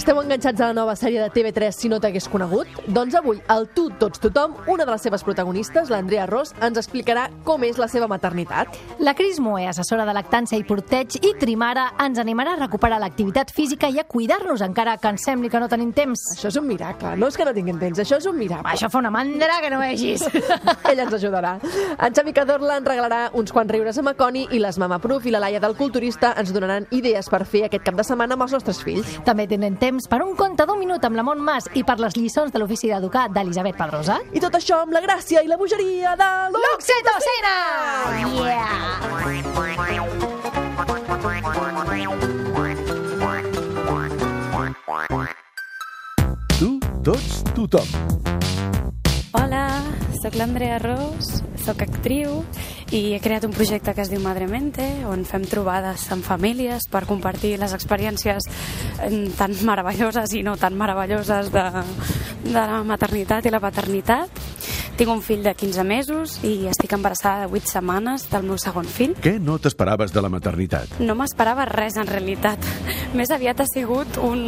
Esteu enganxats a la nova sèrie de TV3 si no t'hagués conegut? Doncs avui, al Tu, Tots, Tothom, una de les seves protagonistes, l'Andrea Ros, ens explicarà com és la seva maternitat. La Cris Moé, assessora de lactància i porteig i trimara, ens animarà a recuperar l'activitat física i a cuidar-nos encara que ens sembli que no tenim temps. Això és un miracle, no és que no tinguin temps, això és un miracle. Això fa una mandra que no vegis. Ella ens ajudarà. En Xavi Cadorla ens regalarà uns quants riures a Maconi i les Mama Proof i la Laia del Culturista ens donaran idees per fer aquest cap de setmana amb els nostres fills. També tenen temps per un conte d'un minut amb la Mont Mas i per les lliçons de l'ofici d'educar d'Elisabet Pedrosa. I tot això amb la gràcia i la bogeria de L'oxitocina! Yeah! Tu, tots, tothom. Hola, sóc l'Andrea Ros, sóc actriu i he creat un projecte que es diu Madre Mente, on fem trobades amb famílies per compartir les experiències eh, tan meravelloses i no tan meravelloses de, de la maternitat i la paternitat. Tinc un fill de 15 mesos i estic embarassada de 8 setmanes del meu segon fill. Què no t'esperaves de la maternitat? No m'esperava res, en realitat. Més aviat ha sigut un,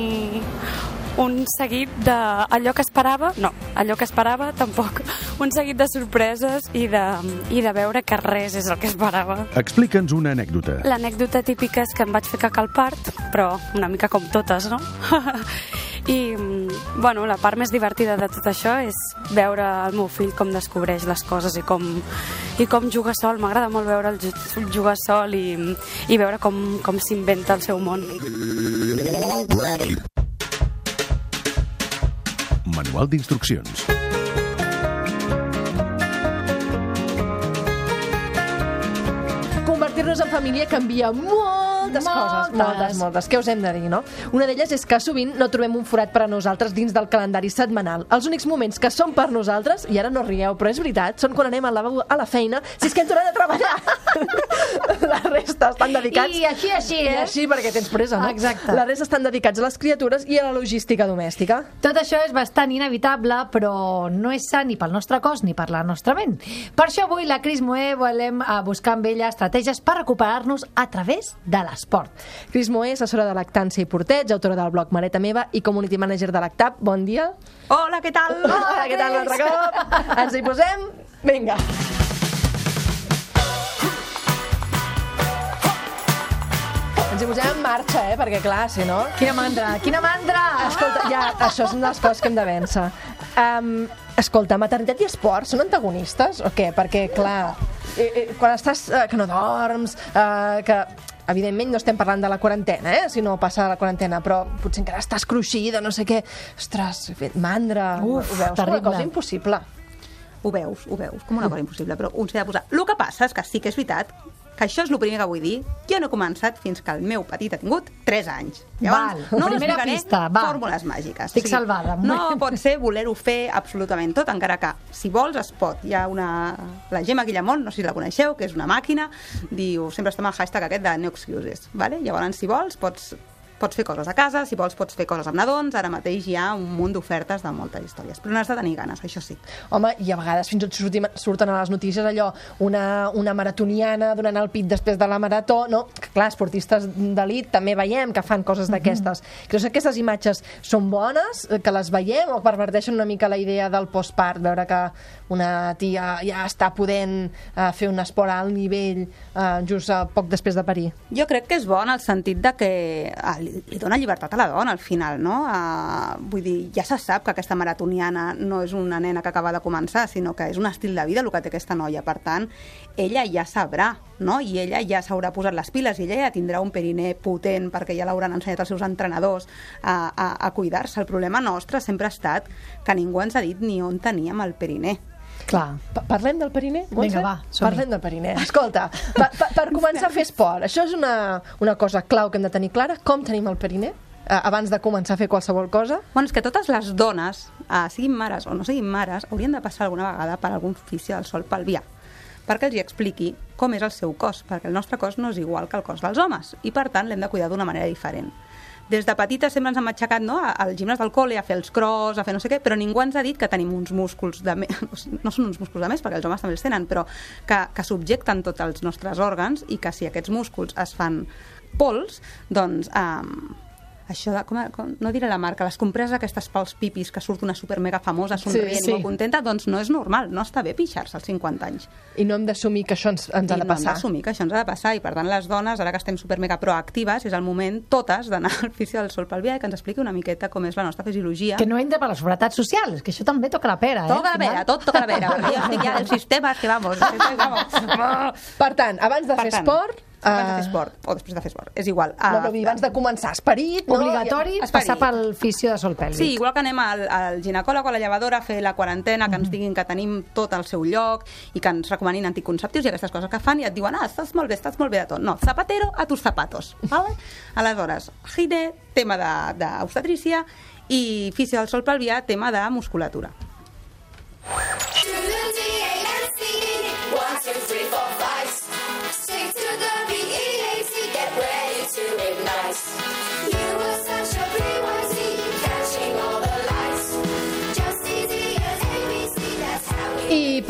un seguit de allò que esperava, no, allò que esperava tampoc, un seguit de sorpreses i de, i de veure que res és el que esperava. Explica'ns una anècdota. L'anècdota típica és que em vaig fer caca al part, però una mica com totes, no? I, bueno, la part més divertida de tot això és veure el meu fill com descobreix les coses i com, i com juga sol. M'agrada molt veure el ju- jugar sol i, i veure com, com s'inventa el seu món. Manual d'instruccions. Convertir-nos en família canvia moltes, coses. Moltes. Moltes, moltes. Què us hem de dir, no? Una d'elles és que sovint no trobem un forat per a nosaltres dins del calendari setmanal. Els únics moments que són per nosaltres, i ara no rieu, però és veritat, són quan anem al lavabo a la feina, si és que hem tornat a treballar. la resta estan dedicats... I així, així, I eh? així, perquè tens pressa, no? Exacte. La resta estan dedicats a les criatures i a la logística domèstica. Tot això és bastant inevitable, però no és sa ni pel nostre cos ni per la nostra ment. Per això avui la Cris Moé volem eh, buscar amb ella estratègies per recuperar-nos a través de l'esport. Cris Moé, assessora de lactància i porteig, autora del blog Mareta Meva i community manager de l'ACTAP. Bon dia. Hola, què tal? Hola, què tal l'altre cop? Ens hi posem? Vinga. Ens hi posem en marxa, eh? Perquè, clar, si no... Quina mandra, quina mandra! Escolta, ja, això és una de les coses que hem de vèncer. Um, escolta, maternitat i esport són antagonistes o què? Perquè, clar, eh, eh, quan estàs... Eh, que no dorms, eh, que evidentment no estem parlant de la quarantena, eh? si no passa la quarantena, però potser encara estàs cruixida, no sé què. Ostres, he fet mandra. Uf, ho veus terrible. una cosa impossible. Ho veus, ho veus, com una cosa impossible, però un s'hi ha de posar. El que passa és que sí que és veritat que això és el primer que vull dir. Jo no he començat fins que el meu petit ha tingut 3 anys. Val, no primera pista, va. fórmules màgiques. Estic salvada. No pot ser voler-ho fer absolutament tot, encara que, si vols, es pot. Hi ha una... La Gemma Guillamont, no sé si la coneixeu, que és una màquina, diu, sempre està amb el hashtag aquest de no excuses. Vale? Llavors, si vols, pots pots fer coses a casa, si vols pots fer coses amb nadons, ara mateix hi ha un munt d'ofertes de moltes històries, però n'has de tenir ganes, això sí. Home, i a vegades fins i tot surti, surten a les notícies allò, una, una maratoniana donant el pit després de la marató, no? Clar, esportistes d'elit també veiem que fan coses d'aquestes. Creus que aquestes imatges són bones, eh, que les veiem, o perverteixen una mica la idea del postpart, veure que una tia ja està podent uh, fer un esport a alt nivell uh, just uh, poc després de parir? Jo crec que és bo en el sentit de que ah, li, dona llibertat a la dona al final, no? Uh, vull dir, ja se sap que aquesta maratoniana no és una nena que acaba de començar, sinó que és un estil de vida el que té aquesta noia. Per tant, ella ja sabrà, no? I ella ja s'haurà posat les piles i ella ja tindrà un periné potent perquè ja l'hauran ensenyat els seus entrenadors a, a, a cuidar-se. El problema nostre sempre ha estat que ningú ens ha dit ni on teníem el periné. Clar. Pa- Parlem del periné? Montse? Vinga, va. Parlem del periné. Escolta, pa, pa, per començar a fer esport, això és una, una cosa clau que hem de tenir clara. Com tenim el periné? Eh, abans de començar a fer qualsevol cosa? Bueno, és que totes les dones, eh, siguin mares o no siguin mares, haurien de passar alguna vegada per algun ofici del sol pelvià. perquè els hi expliqui com és el seu cos, perquè el nostre cos no és igual que el cos dels homes i per tant l'hem de cuidar d'una manera diferent. Des de petita sempre ens hem aixecat no, al gimnàs del col·le a fer els cross, a fer no sé què, però ningú ens ha dit que tenim uns músculs de més, no són uns músculs de més perquè els homes també els tenen, però que, que subjecten tots els nostres òrgans i que si aquests músculs es fan pols, doncs um, això de, com, com, no diré la marca, les compreses aquestes pels pipis que surt una super mega famosa somrient Sí, sí, molt contenta, doncs no és normal, no està bé pixar-se als 50 anys. I no hem d'assumir que això ens, ens ha I de no hem passar. d'assumir que això ens ha de passar i per tant les dones, ara que estem super mega proactives, és el moment totes d'anar al fisio del sol pelvià i que ens expliqui una miqueta com és la nostra fisiologia. Que no entra per la seguretat social, que això també toca la pera, eh? Toca la vera, tot toca la vera. perquè Jo estic ja del sistema, que vamos. vamos. Per tant, abans de Per fer tant, esport... Abans de fer esport, o després de fer esport, és igual. No, Ah, no, vull dir, abans de començar, esperit... No? Obligatori Esperit. passar pel fisio de sol pèlvic. Sí, igual que anem al, al ginecòleg o a la llevadora a fer la quarantena, que ens diguin que tenim tot al seu lloc i que ens recomanin anticonceptius i aquestes coses que fan i et diuen, ah, estàs molt bé, estàs molt bé de tot. No, zapatero a tus zapatos. Vale? Aleshores, gine, tema d'obstetrícia i fisio del sol pelvià, tema de musculatura.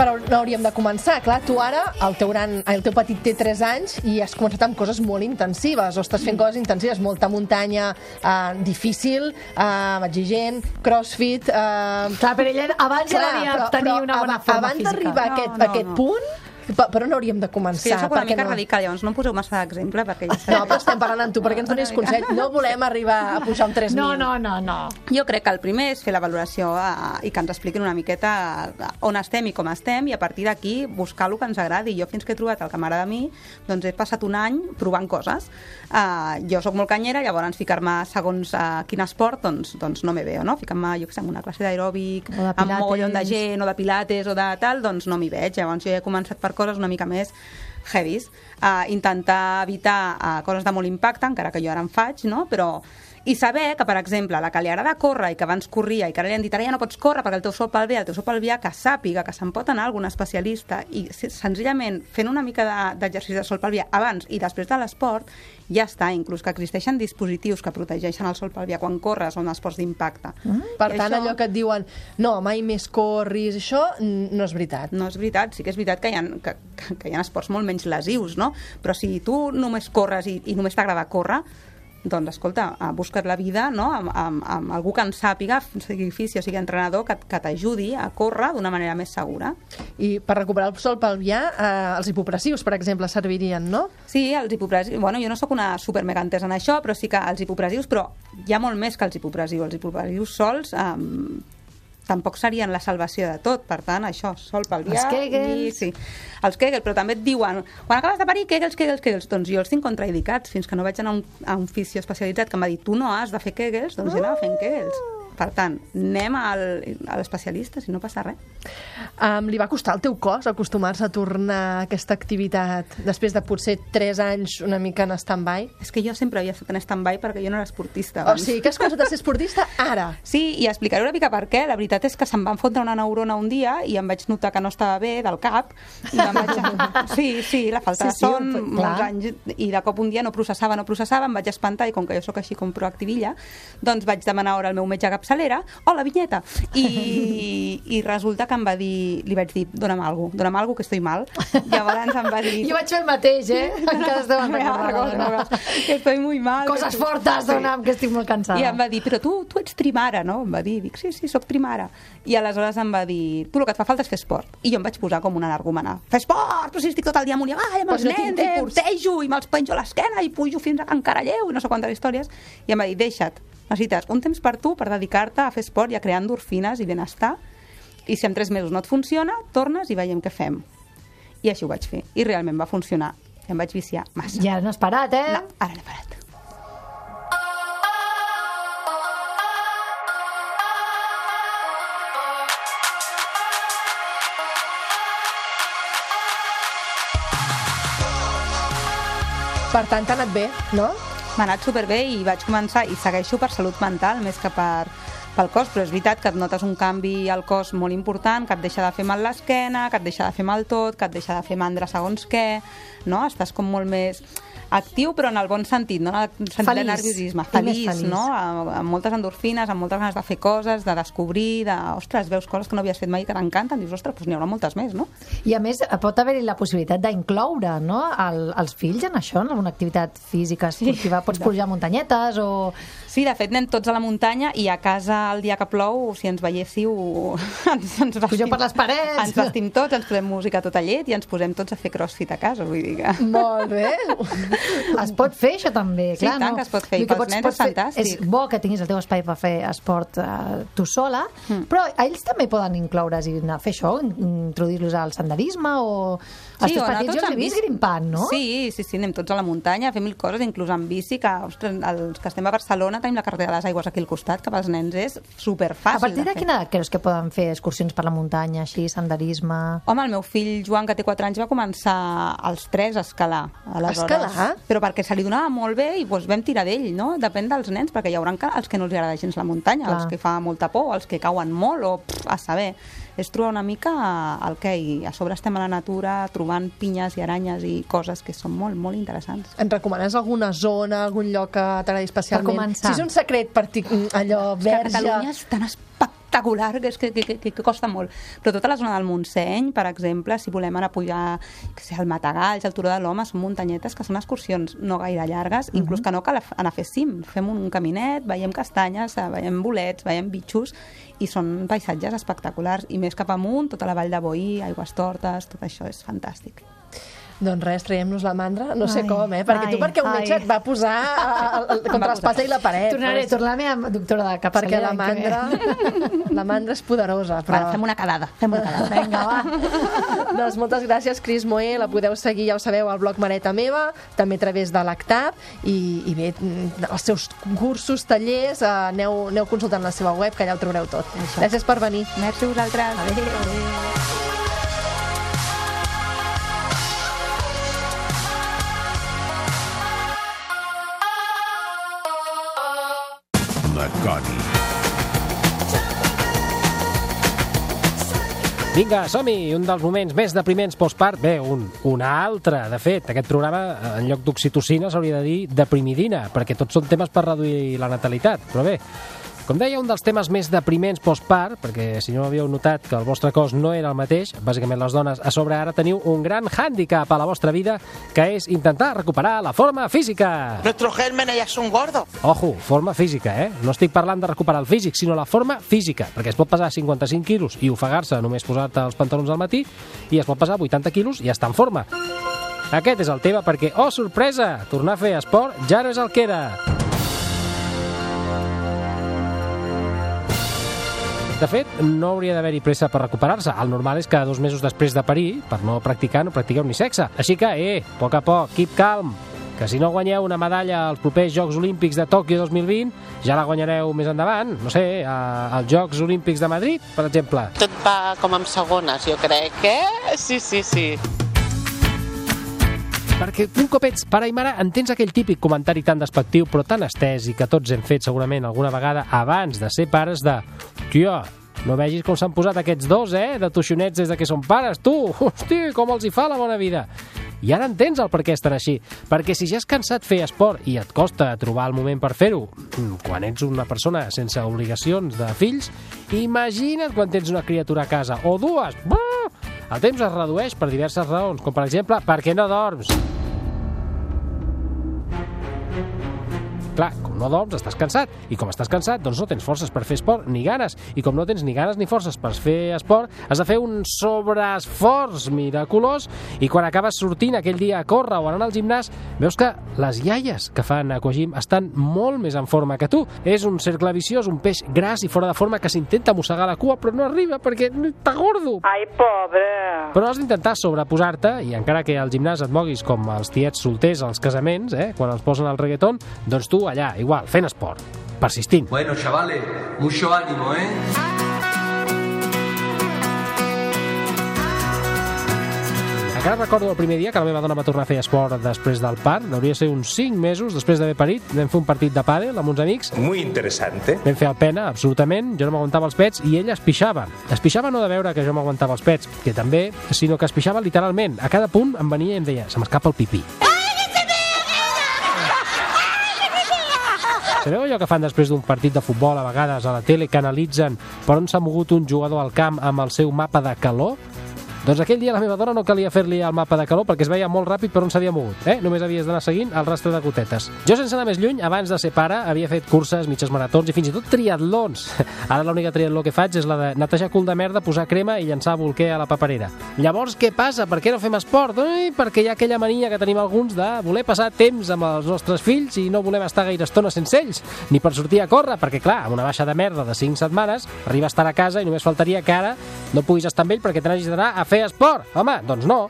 Per on hauríem de començar? Clar, tu ara, el teu, gran, el teu petit té 3 anys i has començat amb coses molt intensives, o estàs fent coses intensives, molta muntanya, eh, difícil, eh, exigent, crossfit... Eh, Clar, però ella abans ja clar, devia tenir una bona forma abans física. d'arribar a No, aquest, no, a aquest no. punt, per, per on hauríem de Sí, començar? jo soc una mica no... radical, llavors no em poseu massa d'exemple perquè ja No, però estem parlant amb tu perquè ens donis consell. No volem arribar a pujar un 3.000. No, no, no, no. Jo crec que el primer és fer la valoració eh, i que ens expliquin una miqueta eh, on estem i com estem i a partir d'aquí buscar el que ens agradi. Jo fins que he trobat el que m'agrada a mi, doncs he passat un any provant coses. Uh, jo sóc molt canyera, llavors ficar-me segons uh, quin esport, doncs, doncs no me veo, no? Ficar-me, jo què sé, en una classe d'aeròbic, O de amb pilates. mogollon de gent, o de pilates, o de tal, doncs no m'hi veig. Llavors jo he començat per coses una mica més heavies, uh, intentar evitar uh, coses de molt impacte, encara que jo ara en faig, no? però i saber que, per exemple, la que li agrada córrer i que abans corria i que ara li han dit ara ja no pots córrer perquè el teu sol pelvià, el teu sol pelvià, que sàpiga que se'n pot anar algun especialista i se- senzillament fent una mica de- d'exercici de, sol pelvià abans i després de l'esport, ja està, inclús que existeixen dispositius que protegeixen el sol pelvià quan corres o en esports d'impacte. Per I tant, això- allò que et diuen no, mai més corris, això mm, no és veritat. No és veritat, sí que és veritat que hi ha, que, que- que hi ha esports molt menys lesius, no? Però si tu només corres i, i només t'agrada córrer, doncs, escolta, eh, busca't la vida no? amb, amb, amb algú que en sàpiga, sigui fisio, sigui entrenador, que, que t'ajudi a córrer d'una manera més segura. I per recuperar el sol pelvià, eh, els hipopressius, per exemple, servirien, no? Sí, els hipopressius... Bueno, jo no sóc una super mega entesa en això, però sí que els hipopressius, però hi ha molt més que els hipopressius. Els hipopressius sols um, tampoc serien la salvació de tot. Per tant, això, sol pelvià... Els Kegels. I, sí, els Kegels, però també et diuen quan acabes de parir, Kegels, Kegels, Kegels. Doncs jo els tinc contraindicats fins que no vaig anar a un, a un fisio especialitzat que em va dir tu no has de fer Kegels, doncs jo anava fent Kegels. Per tant, anem al, a l'especialista, si no passa res. Um, li va costar al teu cos acostumar-se a tornar a aquesta activitat després de potser 3 anys una mica en stand-by? És que jo sempre havia estat en stand-by perquè jo no era esportista. O abans. sigui, que has començat a ser esportista ara? Sí, i explicaré una mica per què. La veritat és que se'm va enfondre una neurona un dia i em vaig notar que no estava bé del cap. I em vaig... Sí, sí, la falta Sí, de sí, son, clar. molts anys, i de cop un dia no processava, no processava, em vaig espantar i com que jo sóc així com proactivilla, doncs vaig demanar hora al meu metge capçalera, hola, vinyeta! I, I resulta que em va dir, li vaig dir, dona'm alguna cosa, dona'm alguna que estoy mal. Llavors em va dir... Jo vaig fer el mateix, eh? Encara es deuen Me recordar. hago, no? no, que estoy muy mal. Coses fortes, dona'm, que estic molt cansada. I em va dir, però tu, tu ets trimara, no? Em va dir, dic, sí, sí, sóc trimara. I aleshores em va dir, tu el que et fa falta és fer esport. I jo em vaig posar com una energúmena. Fer esport, però si estic tot el dia amunt i avall amb els nens, eh, tipus. portejo i me'ls penjo a l'esquena i pujo fins a Can Caralleu i no sé quantes històries. I em va dir, deixa't, necessites un temps per tu per dedicar-te a fer esport i a crear endorfines i benestar. I si en tres mesos no et funciona, tornes i veiem què fem. I així ho vaig fer. I realment va funcionar. I em vaig viciar massa. Ja no has parat, eh? No, ara n'he parat. Per tant, t'ha anat bé, no? M'ha anat superbé i vaig començar, i segueixo per salut mental més que per pel cos, però és veritat que et notes un canvi al cos molt important, que et deixa de fer mal l'esquena, que et deixa de fer mal tot, que et deixa de fer mandra segons què, no? Estàs com molt més actiu, però en el bon sentit, no? en el sentit de Feliç. nerviosisme. I més Feliç, feliç. no? Amb, amb moltes endorfines, amb moltes ganes de fer coses, de descobrir, de, ostres, veus coses que no havies fet mai que t'encanten, dius, ostres, doncs n'hi haurà moltes més, no? I a més, pot haver-hi la possibilitat d'incloure no? el, els fills en això, en alguna activitat física esportiva. Pots pujar muntanyetes o... Sí, de fet, anem tots a la muntanya i a casa el dia que plou, si ens veiéssiu, ens, ens Pugeu per les parets. Ens vestim tots, ens posem música tota llet i ens posem tots a fer crossfit a casa, vull dir que... Molt bé. Es pot fer això també, Sí, clar, tant no? que es pot fer, i pels nens és fantàstic. És bo que tinguis el teu espai per fer esport eh, tu sola, Mm. però ells també poden incloure's i anar a fer això, in- introduir-los al senderisme o... Els teus petits jo els he en vist grimpant, no? Sí, sí, sí, anem tots a la muntanya, a fer mil coses, inclús en bici, que ostres, els que estem a Barcelona tenim la carretera de les aigües aquí al costat, que pels nens és superfàcil A partir de fer. quina edat creus que poden fer excursions per la muntanya, així, senderisme... Home, el meu fill Joan, que té 4 anys, va començar als 3 a escalar. Aleshores, Escalar? Però perquè se li donava molt bé i doncs, vam tirar d'ell, no? Depèn dels nens, perquè hi haurà els que no els agrada gens la muntanya, Clar. els que fa molta por, els que cauen molt, o pff, a saber. És trobar una mica el què, i a sobre estem a la natura trobant pinyes i aranyes i coses que són molt, molt interessants. Ens recomanes alguna zona, algun lloc que t'agradi especialment? començar. Si és un secret partic... allò És que verge... Catalunya és tan espectacular que, és que, que, que, que costa molt. Però tota la zona del Montseny, per exemple, si volem anar a pujar que sé, el Matagalls, el Turó de l'Home, són muntanyetes que són excursions no gaire llargues, inclús que no cal anar a fer cim. Fem un caminet, veiem castanyes, veiem bolets, veiem bitxos, i són paisatges espectaculars. I més cap amunt, tota la vall de Boí, aigües tortes, tot això és fantàstic. Doncs res, traiem-nos la mandra, no sé Ai, com, eh? Perquè tu ai, perquè un metge et va posar contra l'espasa i la paret. Tornaré, Pues, tornaré a doctora de perquè capçalera. la mandra, la mandra és poderosa. Però... Però... fem una calada, fem una calada. Vinga, va. doncs moltes gràcies, Cris Moé. La podeu seguir, ja ho sabeu, al blog Mareta Meva, també a través de l'ACTAP, i, i bé, els seus cursos, tallers, eh, aneu, aneu consultant la seva web, que allà ho trobareu tot. Això. Gràcies per venir. Merci a vosaltres. Adéu. La Coni. Vinga, som-hi! Un dels moments més depriments postpart. Bé, un, un altre. De fet, aquest programa, en lloc d'oxitocina, s'hauria de dir deprimidina, perquè tots són temes per reduir la natalitat. Però bé, com deia, un dels temes més depriments postpart, perquè si no havíeu notat que el vostre cos no era el mateix, bàsicament les dones, a sobre ara teniu un gran hàndicap a la vostra vida, que és intentar recuperar la forma física. Nuestros gérmenes ya son gordos. Ojo, forma física, eh? No estic parlant de recuperar el físic, sinó la forma física, perquè es pot pesar 55 quilos i ofegar-se només posar-te els pantalons al matí, i es pot pesar 80 quilos i està en forma. Aquest és el tema perquè, oh, sorpresa, tornar a fer esport ja no és el que era. De fet, no hauria d'haver-hi pressa per recuperar-se. El normal és que dos mesos després de parir, per no practicar, no practiqueu ni sexe. Així que, eh, a poc a poc, keep calm, que si no guanyeu una medalla als propers Jocs Olímpics de Tòquio 2020, ja la guanyareu més endavant, no sé, a- als Jocs Olímpics de Madrid, per exemple. Tot va com amb segones, jo crec, eh? Sí, sí, sí. Perquè un cop ets pare i mare entens aquell típic comentari tan despectiu però tan estès i que tots hem fet segurament alguna vegada abans de ser pares de Tia, no vegis com s'han posat aquests dos, eh, de tuixonets des de que són pares, tu! Hosti, com els hi fa la bona vida! I ara entens el per què estan així. Perquè si ja has cansat fer esport i et costa trobar el moment per fer-ho, quan ets una persona sense obligacions de fills, imagina't quan tens una criatura a casa, o dues! Buh! El temps es redueix per diverses raons, com per exemple, perquè no dorms. Clar, com no dorms, estàs cansat. I com estàs cansat, doncs no tens forces per fer esport, ni ganes. I com no tens ni ganes ni forces per fer esport, has de fer un sobreesforç miraculós i quan acabes sortint aquell dia a córrer o anant al gimnàs, veus que les iaies que fan aquagym estan molt més en forma que tu. És un cercle viciós, un peix gras i fora de forma que s'intenta mossegar la cua, però no arriba perquè està gordo. Ai, pobre. Però has d'intentar sobreposar-te i encara que al gimnàs et moguis com els tiets solters als casaments, eh, quan els posen el reggaeton, doncs tu allà, igual, fent esport, persistint. Bueno, chavales, mucho ánimo, ¿eh? Encara recordo el primer dia que la meva dona va tornar a fer esport després del part, hauria de ser uns 5 mesos després d'haver parit, vam fer un partit de pàdel amb uns amics, Muy interesante. vam fer el pena, absolutament, jo no m'aguantava els pets i ella es pixava. Es pixava no de veure que jo m'aguantava els pets, que també, sinó que es pixava literalment. A cada punt em venia i em deia, se m'escapa el pipí. Sabeu allò que fan després d'un partit de futbol a vegades a la tele que analitzen per on s'ha mogut un jugador al camp amb el seu mapa de calor? Doncs aquell dia la meva dona no calia fer-li el mapa de calor perquè es veia molt ràpid per on s'havia mogut. Eh? Només havies d'anar seguint el rastre de gotetes. Jo, sense anar més lluny, abans de ser pare, havia fet curses, mitges maratons i fins i tot triatlons. Ara l'única triatló que faig és la de netejar cul de merda, posar crema i llançar bolquer a la paperera. Llavors, què passa? Per què no fem esport? Ui, perquè hi ha aquella mania que tenim alguns de voler passar temps amb els nostres fills i no volem estar gaire estona sense ells, ni per sortir a córrer, perquè clar, amb una baixa de merda de 5 setmanes, arriba a estar a casa i només faltaria que ara no puguis estar amb ell perquè te n'hagis d'anar a fer esport. Home, doncs no.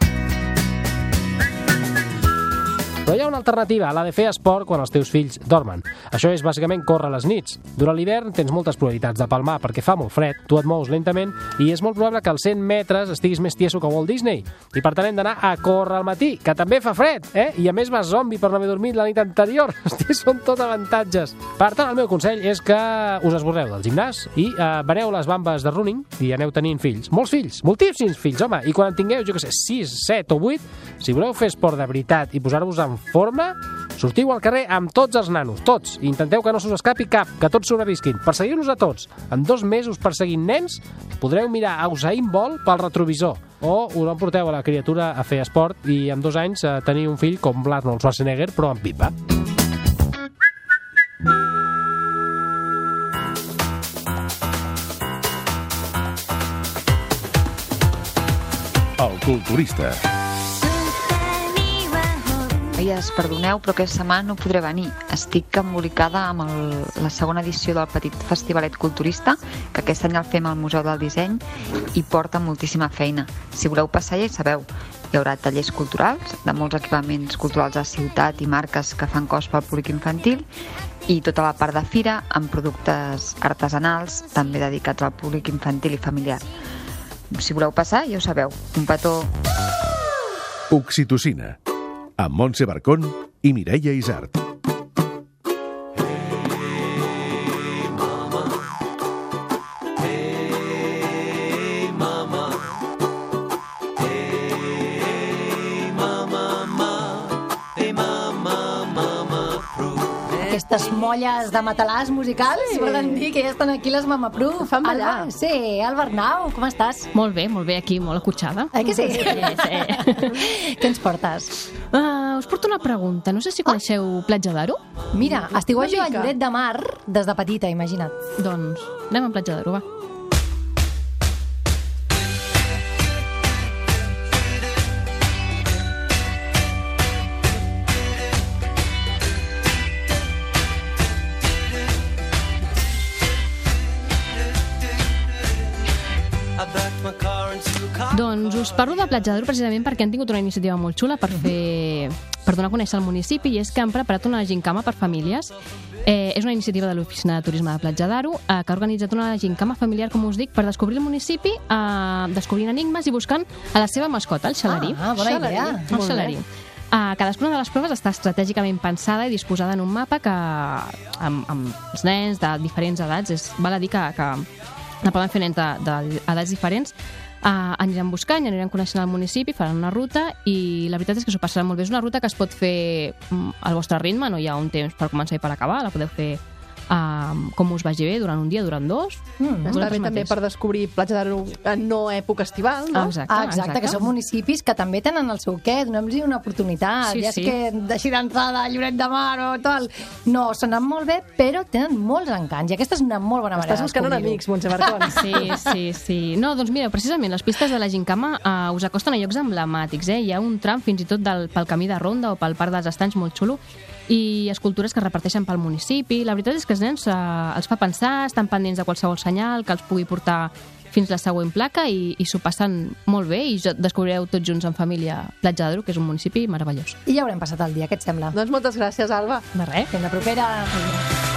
Però hi ha una alternativa, la de fer esport quan els teus fills dormen. Això és bàsicament córrer les nits. Durant l'hivern tens moltes probabilitats de palmar perquè fa molt fred, tu et mous lentament i és molt probable que als 100 metres estiguis més tieso que Walt Disney. I per tant hem d'anar a córrer al matí, que també fa fred, eh? I a més vas zombi per no haver dormit la nit anterior. Hosti, són tot avantatges. Per tant, el meu consell és que us esborreu del gimnàs i eh, vareu les bambes de running i aneu tenint fills. Molts fills, moltíssims fills, home. I quan en tingueu, jo que sé, 6, 7 o 8, si voleu fer esport de veritat i posar-vos en forma, sortiu al carrer amb tots els nanos, tots, i intenteu que no se us escapi cap, que tots sobrevisquin. Perseguiu-los a tots. En dos mesos perseguint nens, podreu mirar a Usain Bolt pel retrovisor. O us emporteu a la criatura a fer esport i en dos anys eh, tenir un fill com l'Arnold Schwarzenegger, però amb pipa. El culturista. Noies, perdoneu, però aquesta setmana no podré venir. Estic embolicada amb el, la segona edició del Petit Festivalet Culturista, que aquest any el fem al Museu del Disseny i porta moltíssima feina. Si voleu passar ja sabeu. Hi haurà tallers culturals de molts equipaments culturals de ciutat i marques que fan cos pel públic infantil i tota la part de fira amb productes artesanals també dedicats al públic infantil i familiar. Si voleu passar, ja ho sabeu. Un petó. Oxitocina. Amb Montse Barcón i Mireia Isart. Aquestes molles de matalàs musicals sí. volen dir que ja estan aquí les Mama Proof. Fan ballar. Alba, sí, Alba Arnau, com estàs? Molt bé, molt bé, aquí, molt acotxada. Eh que sí? Sí, sí. Què ens portes? Us porto una pregunta. No sé si coneixeu Platja d'Aro. Mira, estiuejo Una a. Lloret de Mar des de petita, imagina't. Doncs anem a Platja d'Aro, va. Doncs us parlo de Platja d'Aro precisament perquè han tingut una iniciativa molt xula per fer per donar a conèixer el municipi i és que han preparat una gincama per famílies. Eh, és una iniciativa de l'Oficina de Turisme de Platja d'Aro eh, que ha organitzat una gincama familiar, com us dic, per descobrir el municipi, eh, descobrint enigmes i buscant a la seva mascota, el xalarí. Ah, bona Xalarí. idea. El Molt bé. xalarí. Uh, cadascuna de les proves està estratègicament pensada i disposada en un mapa que amb, amb els nens de diferents edats, és, val a dir que, que la poden fer nens d'edats de, d'edats diferents, uh, aniran buscant aniran coneixent el municipi, faran una ruta i la veritat és que s'ho passaran molt bé. És una ruta que es pot fer mm, al vostre ritme, no hi ha un temps per començar i per acabar, la podeu fer uh, com us vagi bé, durant un dia, durant dos. Mm, Està bé també per descobrir Platja d'Aro en no època estival, no? Exacte, Ah, exacte, que són municipis que també tenen el seu què, donem-los una oportunitat. Sí, ja és sí. que així d'entrada, Lloret de Mar o tal, no, sonen molt bé, però tenen molts encants, i aquesta és una molt bona manera Estàs buscant de enemics, Montse Barcón. Sí, sí, sí. No, doncs mira, precisament les pistes de la Gincama uh, us acosten a llocs emblemàtics, eh? Hi ha un tram fins i tot del, pel camí de Ronda o pel Parc dels Estanys molt xulo i escultures que es reparteixen pel municipi. La veritat és que els nens uh, els fa pensar, estan pendents de qualsevol senyal que els pugui portar fins la següent placa i, i s'ho passen molt bé i descobrireu tots junts en família Platja d'Aro, que és un municipi meravellós. I ja haurem passat el dia, què et sembla? Doncs moltes gràcies, Alba. De res, fins la propera.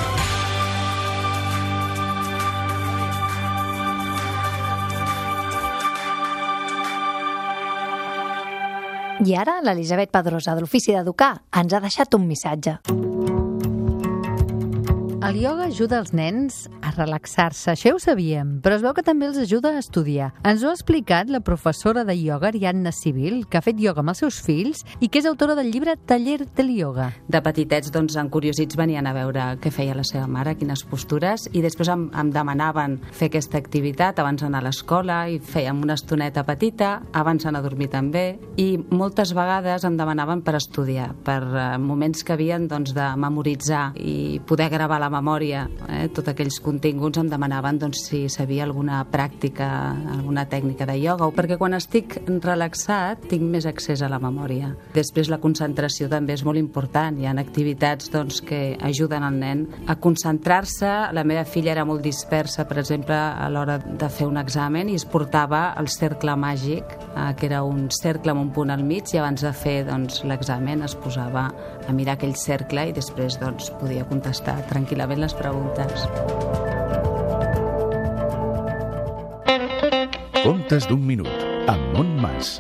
I ara l'Elisabet Pedrosa, de l'Ofici d'Educar, ens ha deixat un missatge. El ioga ajuda els nens relaxar-se, això ja ho sabíem, però es veu que també els ajuda a estudiar. Ens ho ha explicat la professora de ioga, Ariadna Civil, que ha fet ioga amb els seus fills i que és autora del llibre Taller del ioga. De petitets, doncs, encuriosits venien a veure què feia la seva mare, quines postures, i després em, em demanaven fer aquesta activitat abans d'anar a l'escola i fèiem una estoneta petita, abans d'anar a dormir també, i moltes vegades em demanaven per estudiar, per eh, moments que havien doncs, de memoritzar i poder gravar la memòria, eh, tots aquells continguts em demanaven doncs, si sabia alguna pràctica, alguna tècnica de ioga, o perquè quan estic relaxat tinc més accés a la memòria. Després la concentració també és molt important, hi ha activitats doncs, que ajuden al nen a concentrar-se. La meva filla era molt dispersa, per exemple, a l'hora de fer un examen i es portava el cercle màgic, eh, que era un cercle amb un punt al mig, i abans de fer doncs, l'examen es posava a mirar aquell cercle i després doncs, podia contestar tranquil·lament les preguntes. Contes d'un minut, amb Montmàs.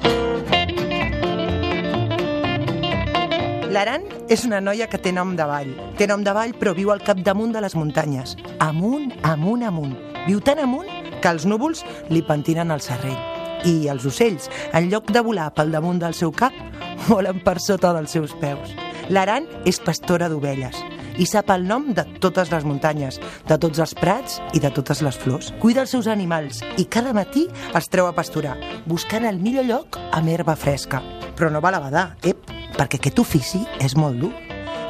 L'Aran és una noia que té nom de vall. Té nom de vall, però viu al capdamunt de les muntanyes. Amunt, amunt, amunt. Viu tan amunt que els núvols li pentinen el serrell. I els ocells, en lloc de volar pel damunt del seu cap, volen per sota dels seus peus. L'Aran és pastora d'ovelles i sap el nom de totes les muntanyes, de tots els prats i de totes les flors. Cuida els seus animals i cada matí els treu a pasturar, buscant el millor lloc amb herba fresca. Però no va la badar, ep, perquè aquest ofici és molt dur.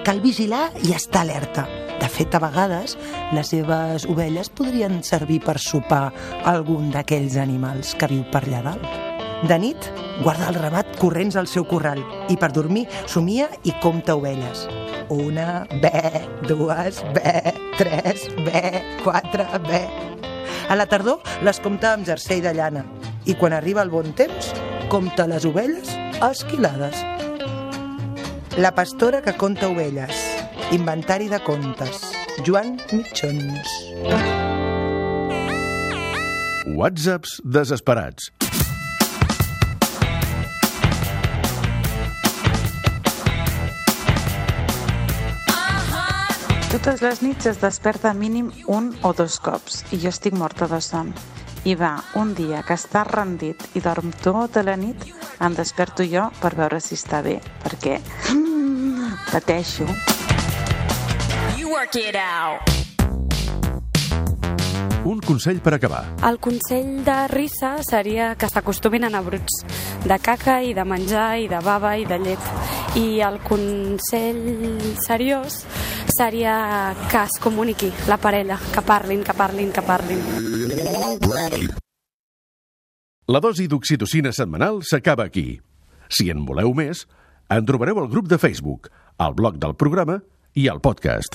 Cal vigilar i estar alerta. De fet, a vegades, les seves ovelles podrien servir per sopar algun d'aquells animals que viu per allà dalt. De nit, guarda el ramat corrents al seu corral i per dormir somia i compta ovelles. Una, bé, dues, bé, tres, bé, quatre, bé... A la tardor les compta amb jersei de llana i quan arriba el bon temps, compta les ovelles esquilades. La pastora que conta ovelles. Inventari de contes. Joan Mitjons. Whatsapps desesperats. Totes les nits es desperta mínim un o dos cops i jo estic morta de son. I va, un dia que està rendit i dorm tota la nit, em desperto jo per veure si està bé, perquè pateixo. You work it out. Un consell per acabar. El consell de risa seria que s'acostumin a anar bruts de caca i de menjar i de bava i de llet. I el consell seriós seria que es comuniqui la parella, que parlin, que parlin, que parlin. La dosi d'oxitocina setmanal s'acaba aquí. Si en voleu més, en trobareu al grup de Facebook, al blog del programa i al podcast.